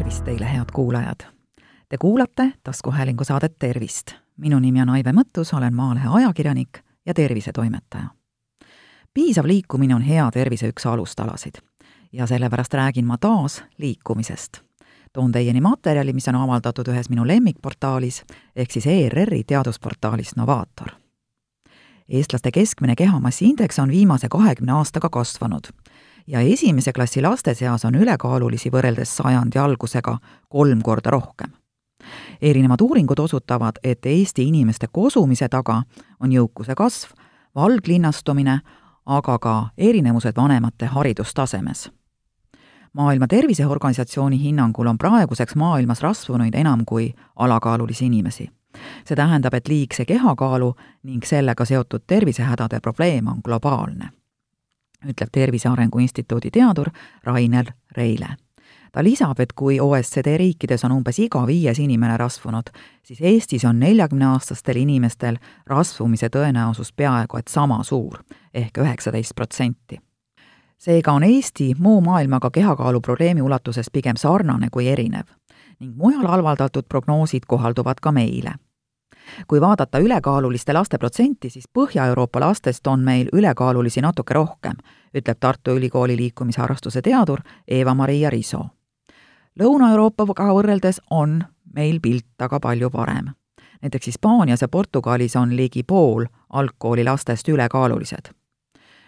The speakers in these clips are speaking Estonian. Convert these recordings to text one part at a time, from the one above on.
tervist teile, head kuulajad! Te kuulate taskuhäälingu saadet Tervist. minu nimi on Aive Mõttus, olen Maalehe ajakirjanik ja tervisetoimetaja. piisav liikumine on hea tervise üks alustalasid ja sellepärast räägin ma taas liikumisest. toon teieni materjali, mis on avaldatud ühes minu lemmikportaalis, ehk siis ERR-i teadusportaalis Novaator. eestlaste keskmine kehamassi indeks on viimase kahekümne aastaga kasvanud ja esimese klassi laste seas on ülekaalulisi võrreldes sajandi algusega kolm korda rohkem. erinevad uuringud osutavad, et Eesti inimeste kosumise taga on jõukuse kasv, valglinnastumine, aga ka erinevused vanemate haridustasemes. maailma Terviseorganisatsiooni hinnangul on praeguseks maailmas rasvunuid enam kui alakaalulisi inimesi. see tähendab, et liigse kehakaalu ning sellega seotud tervisehädade probleem on globaalne ütleb Tervise Arengu Instituudi teadur Rainer Reile. ta lisab, et kui OSCD riikides on umbes iga viies inimene rasvunud, siis Eestis on neljakümneaastastel inimestel rasvumise tõenäosus peaaegu et sama suur ehk üheksateist protsenti. seega on Eesti muu maailmaga kehakaalu probleemi ulatuses pigem sarnane kui erinev ning mujal avaldatud prognoosid kohalduvad ka meile kui vaadata ülekaaluliste laste protsenti, siis Põhja-Euroopa lastest on meil ülekaalulisi natuke rohkem, ütleb Tartu Ülikooli liikumisharrastuse teadur Eva-Maria Riso. Lõuna-Euroopaga võrreldes on meil pilt aga palju parem. näiteks Hispaanias ja Portugalis on ligi pool algkooli lastest ülekaalulised.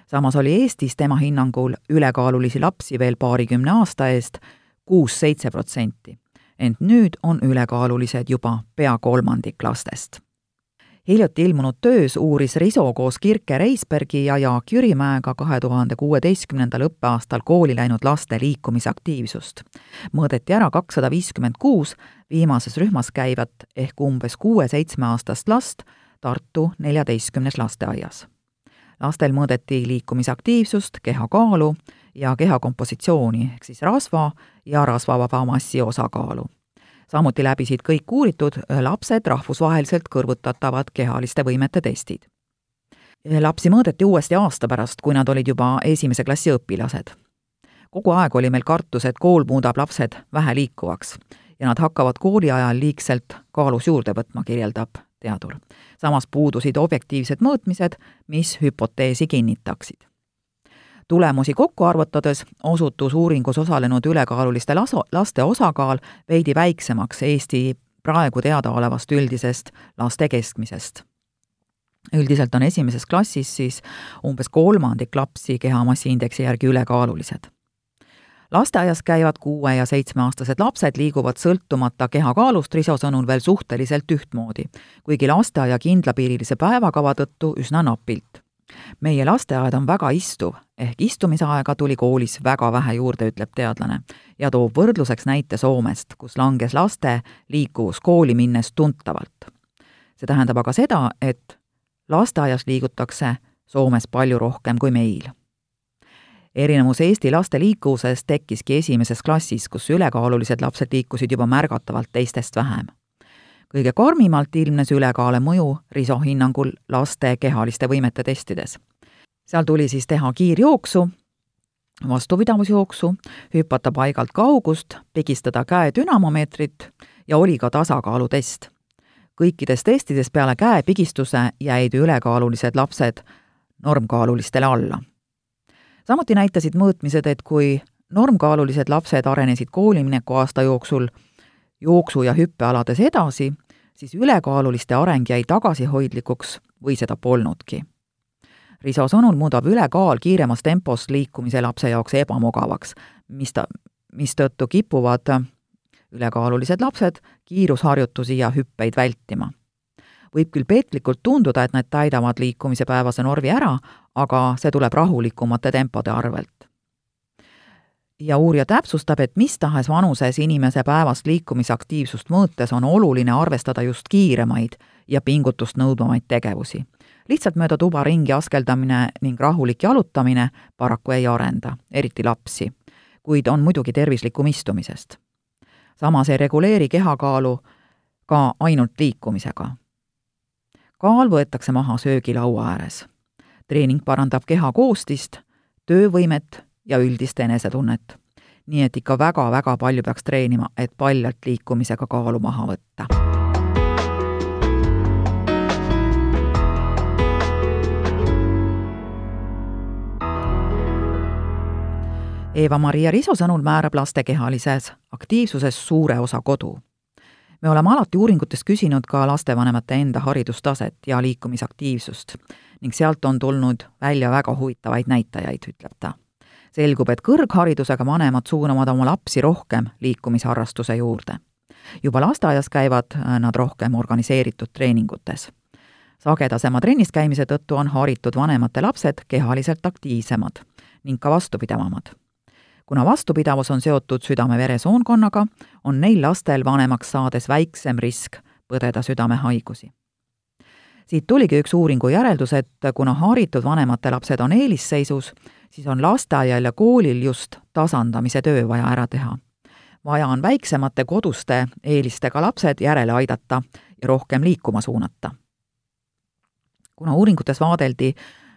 samas oli Eestis tema hinnangul ülekaalulisi lapsi veel paarikümne aasta eest kuus-seitse protsenti ent nüüd on ülekaalulised juba pea kolmandik lastest. hiljuti ilmunud töös uuris Riso koos Kirke Reisbergi ja Jaak Jürimäega kahe tuhande kuueteistkümnendal õppeaastal kooli läinud laste liikumisaktiivsust. mõõdeti ära kakssada viiskümmend kuus viimases rühmas käivat ehk umbes kuue-seitsmeaastast last Tartu neljateistkümnes lasteaias lastel mõõdeti liikumisaktiivsust, kehakaalu ja keha kompositsiooni ehk siis rasva ja rasvavaba massi osakaalu. Samuti läbisid kõik uuritud lapsed rahvusvaheliselt kõrvutatavad kehaliste võimete testid. lapsi mõõdeti uuesti aasta pärast, kui nad olid juba esimese klassi õpilased. kogu aeg oli meil kartus, et kool muudab lapsed väheliikuvaks ja nad hakkavad kooli ajal liigselt kaalus juurde võtma, kirjeldab teadur. samas puudusid objektiivsed mõõtmised, mis hüpoteesi kinnitaksid tulemusi kokku arvutades osutus uuringus osalenud ülekaaluliste laso, laste osakaal veidi väiksemaks Eesti praegu teadaolevast üldisest laste keskmisest. üldiselt on esimeses klassis siis umbes kolmandik lapsi kehamassiindeksi järgi ülekaalulised. lasteaias käivad kuue- ja seitsmeaastased lapsed liiguvad sõltumata kehakaalust Riso sõnul veel suhteliselt ühtmoodi, kuigi lasteaia kindlapiirilise päevakava tõttu üsna napilt meie lasteaed on väga istuv, ehk istumisaega tuli koolis väga vähe juurde, ütleb teadlane ja toob võrdluseks näite Soomest, kus langes laste liikuvus kooli minnes tuntavalt. see tähendab aga seda, et lasteaias liigutakse Soomes palju rohkem kui meil. erinevus Eesti laste liikuvusest tekkiski esimeses klassis, kus ülekaalulised lapsed liikusid juba märgatavalt teistest vähem kõige karmimalt ilmnes ülekaale mõju Riso hinnangul laste kehaliste võimete testides. seal tuli siis teha kiirjooksu, vastupidavusjooksu, hüpata paigalt kaugust, pigistada käe dünamomeetrit ja oli ka tasakaalutest. kõikides testides peale käepigistuse jäid ülekaalulised lapsed normkaalulistele alla. samuti näitasid mõõtmised, et kui normkaalulised lapsed arenesid koolimineku aasta jooksul jooksu- ja hüppealades edasi, siis ülekaaluliste areng jäi tagasihoidlikuks või seda polnudki. Riso sõnul muudab ülekaal kiiremas tempos liikumise lapse jaoks ebamugavaks, mis ta, mistõttu kipuvad ülekaalulised lapsed kiirusharjutusi ja hüppeid vältima. võib küll petlikult tunduda, et nad täidavad liikumise päevase normi ära, aga see tuleb rahulikumate tempode arvelt ja uurija täpsustab, et mis tahes vanuses inimese päevast liikumisaktiivsust mõõtes on oluline arvestada just kiiremaid ja pingutust nõudvamaid tegevusi. lihtsalt mööda tuba ringi askeldamine ning rahulik jalutamine paraku ei arenda, eriti lapsi, kuid on muidugi tervislikum istumisest. samas ei reguleeri kehakaalu ka ainult liikumisega. kaal võetakse maha söögilaua ääres. treening parandab keha koostist, töövõimet ja üldist enesetunnet. nii et ikka väga-väga palju peaks treenima, et paljalt liikumisega kaalu maha võtta. Eva-Maria Riso sõnul määrab laste kehalises aktiivsuses suure osa kodu me oleme alati uuringutes küsinud ka lastevanemate enda haridustaset ja liikumisaktiivsust ning sealt on tulnud välja väga huvitavaid näitajaid, ütleb ta. Selgub, et kõrgharidusega vanemad suunavad oma lapsi rohkem liikumisharrastuse juurde. juba lasteaias käivad nad rohkem organiseeritud treeningutes. sagedasema trennis käimise tõttu on haritud vanemate lapsed kehaliselt aktiivsemad ning ka vastupidavamad kuna vastupidavus on seotud südame-veresoonkonnaga, on neil lastel vanemaks saades väiksem risk põdeda südamehaigusi. siit tuligi üks uuringu järeldus, et kuna haritud vanemate lapsed on eelisseisus, siis on lasteaial ja koolil just tasandamise töö vaja ära teha. vaja on väiksemate koduste eelistega lapsed järele aidata ja rohkem liikuma suunata. kuna uuringutes vaadeldi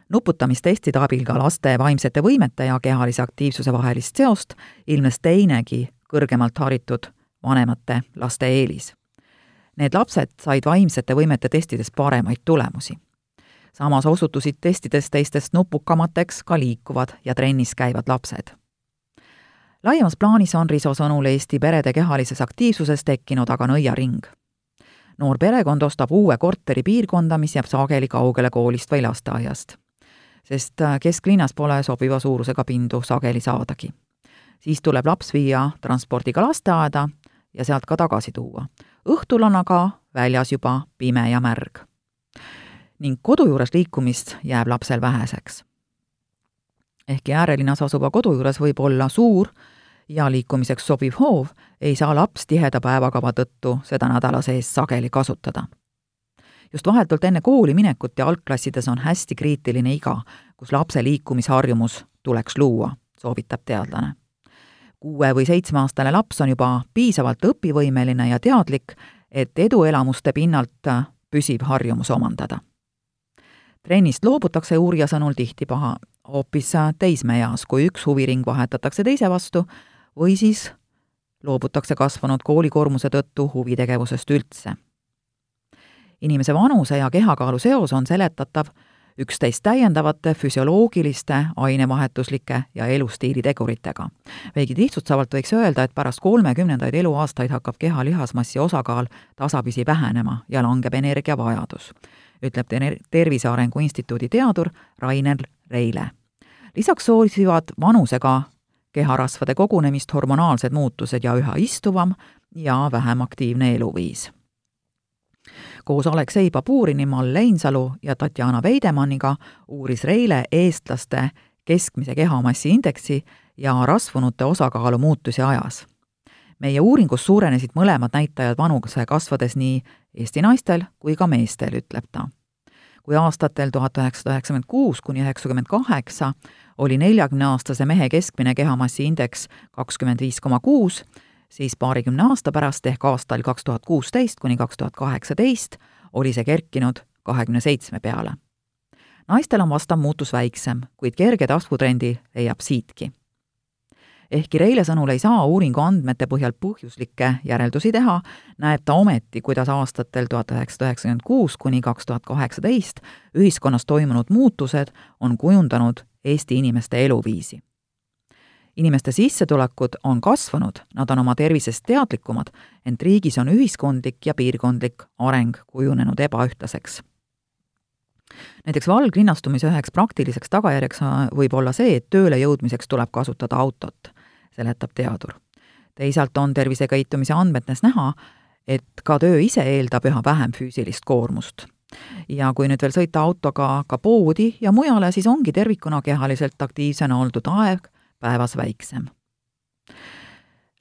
nuputamistestide abil ka laste vaimsete võimete ja kehalise aktiivsuse vahelist seost, ilmnes teinegi kõrgemalt haritud vanemate laste eelis. Need lapsed said vaimsete võimete testides paremaid tulemusi. Samas osutusid testides teistest nupukamateks ka liikuvad ja trennis käivad lapsed. laiemas plaanis on Riso sõnul Eesti perede kehalises aktiivsuses tekkinud aga nõiaring noor perekond ostab uue korteri piirkonda, mis jääb sageli kaugele koolist või lasteaiast sest äh, kesklinnas pole sobiva suurusega pindu sageli saadagi. siis tuleb laps viia transpordiga lasteaeda ja sealt ka tagasi tuua. õhtul on aga väljas juba pime ja märg. Ning kodu juures liikumist jääb lapsel väheseks. ehkki äärelinnas asuva kodu juures võib olla suur ja liikumiseks sobiv hoov, ei saa laps tiheda päevakava tõttu seda nädala sees sageli kasutada just vahetult enne kooli minekut ja algklassides on hästi kriitiline iga, kus lapse liikumisharjumus tuleks luua, soovitab teadlane. kuue- või seitsmeaastane laps on juba piisavalt õpivõimeline ja teadlik, et eduelamuste pinnalt püsiv harjumus omandada. Trennist loobutakse uurija sõnul tihti paha hoopis teismeeas, kui üks huviring vahetatakse teise vastu või siis loobutakse kasvanud koolikoormuse tõttu huvitegevusest üldse inimese vanuse ja kehakaalu seos on seletatav üksteist täiendavate füsioloogiliste, ainevahetuslike ja elustiili teguritega. veidi lihtsustavalt võiks öelda, et pärast kolmekümnendaid eluaastaid hakkab keha lihasmassi osakaal tasapisi vähenema ja langeb energiavajadus, ütleb Tervise Arengu Instituudi teadur Rainer Reile. lisaks soosivad vanusega keharasvade kogunemist hormonaalsed muutused ja üha istuvam ja vähem aktiivne eluviis koos Aleksei Baburini, Mall Leinsalu ja Tatjana Veidemanniga uuris Reile eestlaste keskmise kehamassi indeksi ja rasvunute osakaalu muutusi ajas. meie uuringus suurenesid mõlemad näitajad vanuse kasvades nii Eesti naistel kui ka meestel, ütleb ta. kui aastatel tuhat üheksasada üheksakümmend kuus kuni üheksakümmend kaheksa oli neljakümneaastase mehe keskmine kehamassi indeks kakskümmend viis koma kuus, siis paarikümne aasta pärast ehk aastal kaks tuhat kuusteist kuni kaks tuhat kaheksateist oli see kerkinud kahekümne seitsme peale. naistel on vastav muutus väiksem, kuid kerge tasvutrendi leiab siitki. Ehkki Reile sõnul ei saa uuringu andmete põhjal põhjuslikke järeldusi teha, näeb ta ometi, kuidas aastatel tuhat üheksasada üheksakümmend kuus kuni kaks tuhat kaheksateist ühiskonnas toimunud muutused on kujundanud Eesti inimeste eluviisi inimeste sissetulekud on kasvanud, nad on oma tervisest teadlikumad, ent riigis on ühiskondlik ja piirkondlik areng kujunenud ebaühtlaseks. näiteks valglinnastumise üheks praktiliseks tagajärjeks võib olla see, et tööle jõudmiseks tuleb kasutada autot, seletab teadur. teisalt on tervisekäitumise andmetes näha, et ka töö ise eeldab üha vähem füüsilist koormust ja kui nüüd veel sõita autoga ka poodi ja mujale, siis ongi tervikuna kehaliselt aktiivsena oldud aeg päevas väiksem.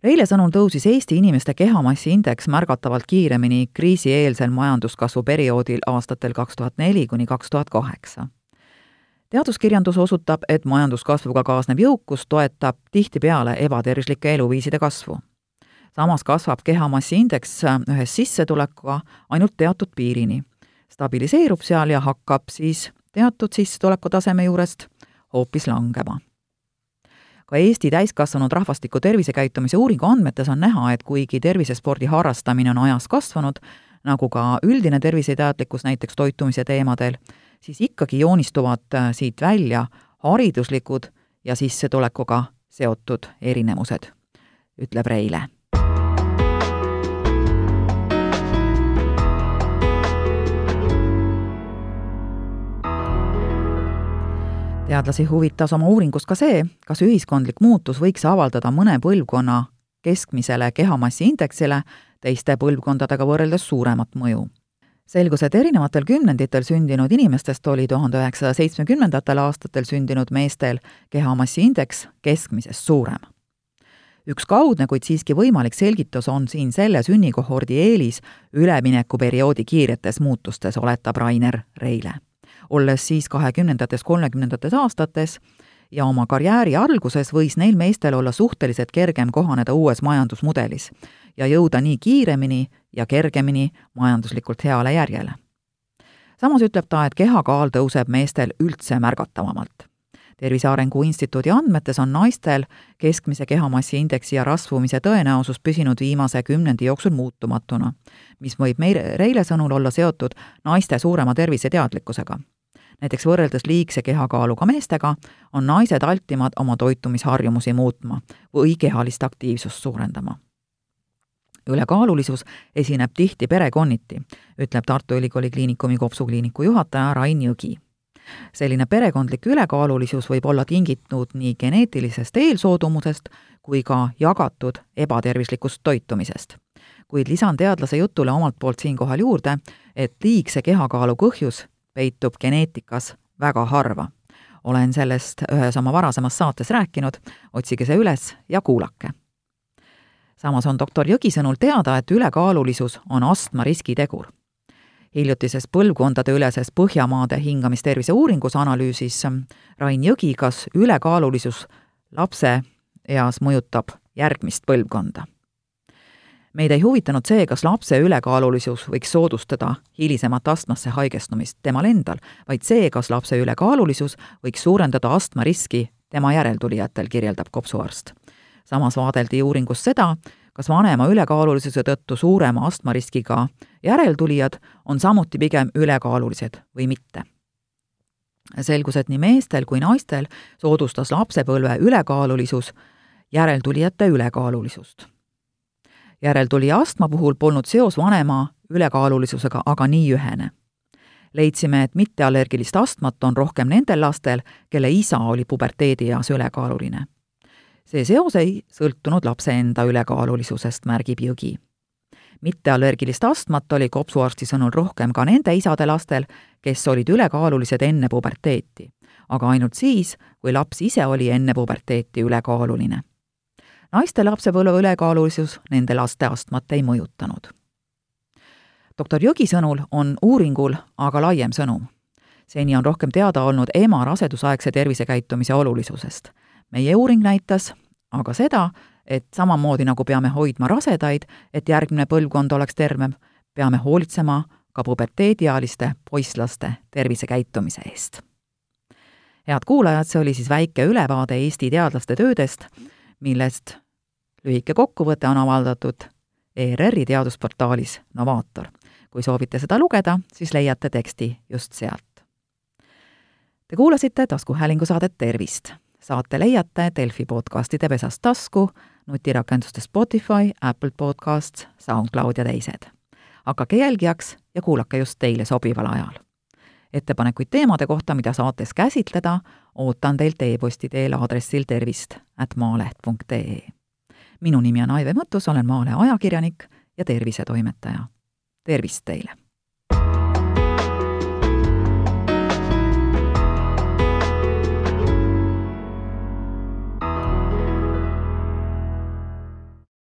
Reile sõnul tõusis Eesti inimeste kehamassi indeks märgatavalt kiiremini kriisieelsel majanduskasvu perioodil aastatel kaks tuhat neli kuni kaks tuhat kaheksa. Teaduskirjandus osutab, et majanduskasvuga kaasnev jõukus toetab tihtipeale ebatervislike eluviiside kasvu. samas kasvab kehamassi indeks ühes sissetulekuga ainult teatud piirini. stabiliseerub seal ja hakkab siis teatud sissetulekutaseme juurest hoopis langema ka Eesti täiskasvanud rahvastiku tervisekäitumise uuringu andmetes on näha, et kuigi tervisespordi harrastamine on ajas kasvanud, nagu ka üldine terviseteadlikkus näiteks toitumise teemadel, siis ikkagi joonistuvad äh, siit välja hariduslikud ja sissetulekuga seotud erinevused, ütleb Reile teadlasi huvitas oma uuringus ka see, kas ühiskondlik muutus võiks avaldada mõne põlvkonna keskmisele kehamassi indeksile teiste põlvkondadega võrreldes suuremat mõju. Selgus, et erinevatel kümnenditel sündinud inimestest oli tuhande üheksasaja seitsmekümnendatel aastatel sündinud meestel kehamassi indeks keskmisest suurem. üks kaudne, kuid siiski võimalik selgitus on siin selle sünnikohordi eelis üleminekuperioodi kiiretes muutustes, oletab Rainer Reile olles siis kahekümnendates, kolmekümnendates aastates ja oma karjääri alguses võis neil meestel olla suhteliselt kergem kohaneda uues majandusmudelis ja jõuda nii kiiremini ja kergemini majanduslikult heale järjele. samas ütleb ta, et kehakaal tõuseb meestel üldse märgatavamalt. tervise Arengu Instituudi andmetes on naistel keskmise kehamassi indeksi ja rasvumise tõenäosus püsinud viimase kümnendi jooksul muutumatuna, mis võib meil Reile sõnul olla seotud naiste suurema terviseteadlikkusega näiteks võrreldes liigse kehakaaluga meestega, on naised altimad oma toitumisharjumusi muutma või kehalist aktiivsust suurendama. ülekaalulisus esineb tihti perekonniti, ütleb Tartu Ülikooli Kliinikumi kopsukliiniku juhataja Rain Jõgi selline perekondlik ülekaalulisus võib olla tingitud nii geneetilisest eelsoodumusest kui ka jagatud ebatervislikust toitumisest. kuid lisan teadlase jutule omalt poolt siinkohal juurde, et liigse kehakaalu põhjus peitub geneetikas väga harva. olen sellest ühes oma varasemas saates rääkinud, otsige see üles ja kuulake. samas on doktor Jõgi sõnul teada, et ülekaalulisus on astma riskitegur. hiljutises põlvkondadeüleses Põhjamaade hingamistervise uuringus analüüsis Rain Jõgi, kas ülekaalulisus lapse eas mõjutab järgmist põlvkonda meid ei huvitanud see, kas lapse ülekaalulisus võiks soodustada hilisemat astmasse haigestumist temal endal, vaid see, kas lapse ülekaalulisus võiks suurendada astmariski tema järeltulijatel, kirjeldab kopsuarst. samas vaadeldi uuringus seda, kas vanema ülekaalulisuse tõttu suurema astmariskiga järeltulijad on samuti pigem ülekaalulised või mitte. selgus, et nii meestel kui naistel soodustas lapsepõlve ülekaalulisus järeltulijate ülekaalulisust järeltulija astma puhul polnud seos vanema ülekaalulisusega aga nii ühene. leidsime, et mitteallergilist astmat on rohkem nendel lastel, kelle isa oli puberteedieas ülekaaluline. see seos ei sõltunud lapse enda ülekaalulisusest, märgib Jõgi. mitteallergilist astmat oli kopsuarsti sõnul rohkem ka nende isade lastel, kes olid ülekaalulised enne puberteeti, aga ainult siis, kui laps ise oli enne puberteeti ülekaaluline naiste lapsepõlve ülekaalulisus nende laste astmat ei mõjutanud. doktor Jõgi sõnul on uuringul aga laiem sõnum. seni on rohkem teada olnud ema rasedusaegse tervisekäitumise olulisusest. meie uuring näitas aga seda, et samamoodi nagu peame hoidma rasedaid, et järgmine põlvkond oleks tervem, peame hoolitsema ka puberteediealiste poisslaste tervisekäitumise eest. head kuulajad, see oli siis väike ülevaade Eesti teadlaste töödest, millest lühike kokkuvõte on avaldatud ERR-i teadusportaalis Novaator. kui soovite seda lugeda, siis leiate teksti just sealt. Te kuulasite taskuhäälingu saadet Tervist. saate leiate Delfi podcastide pesast tasku, nutirakenduste Spotify, Apple Podcasts, SoundCloud ja teised. hakake jälgijaks ja kuulake just teile sobival ajal. Ettepanekuid teemade kohta, mida saates käsitleda, ootan teilt e-posti teel aadressil tervist at maaleht.ee minu nimi on Aive Mõttus, olen Maalehe ajakirjanik ja tervisetoimetaja. tervist teile!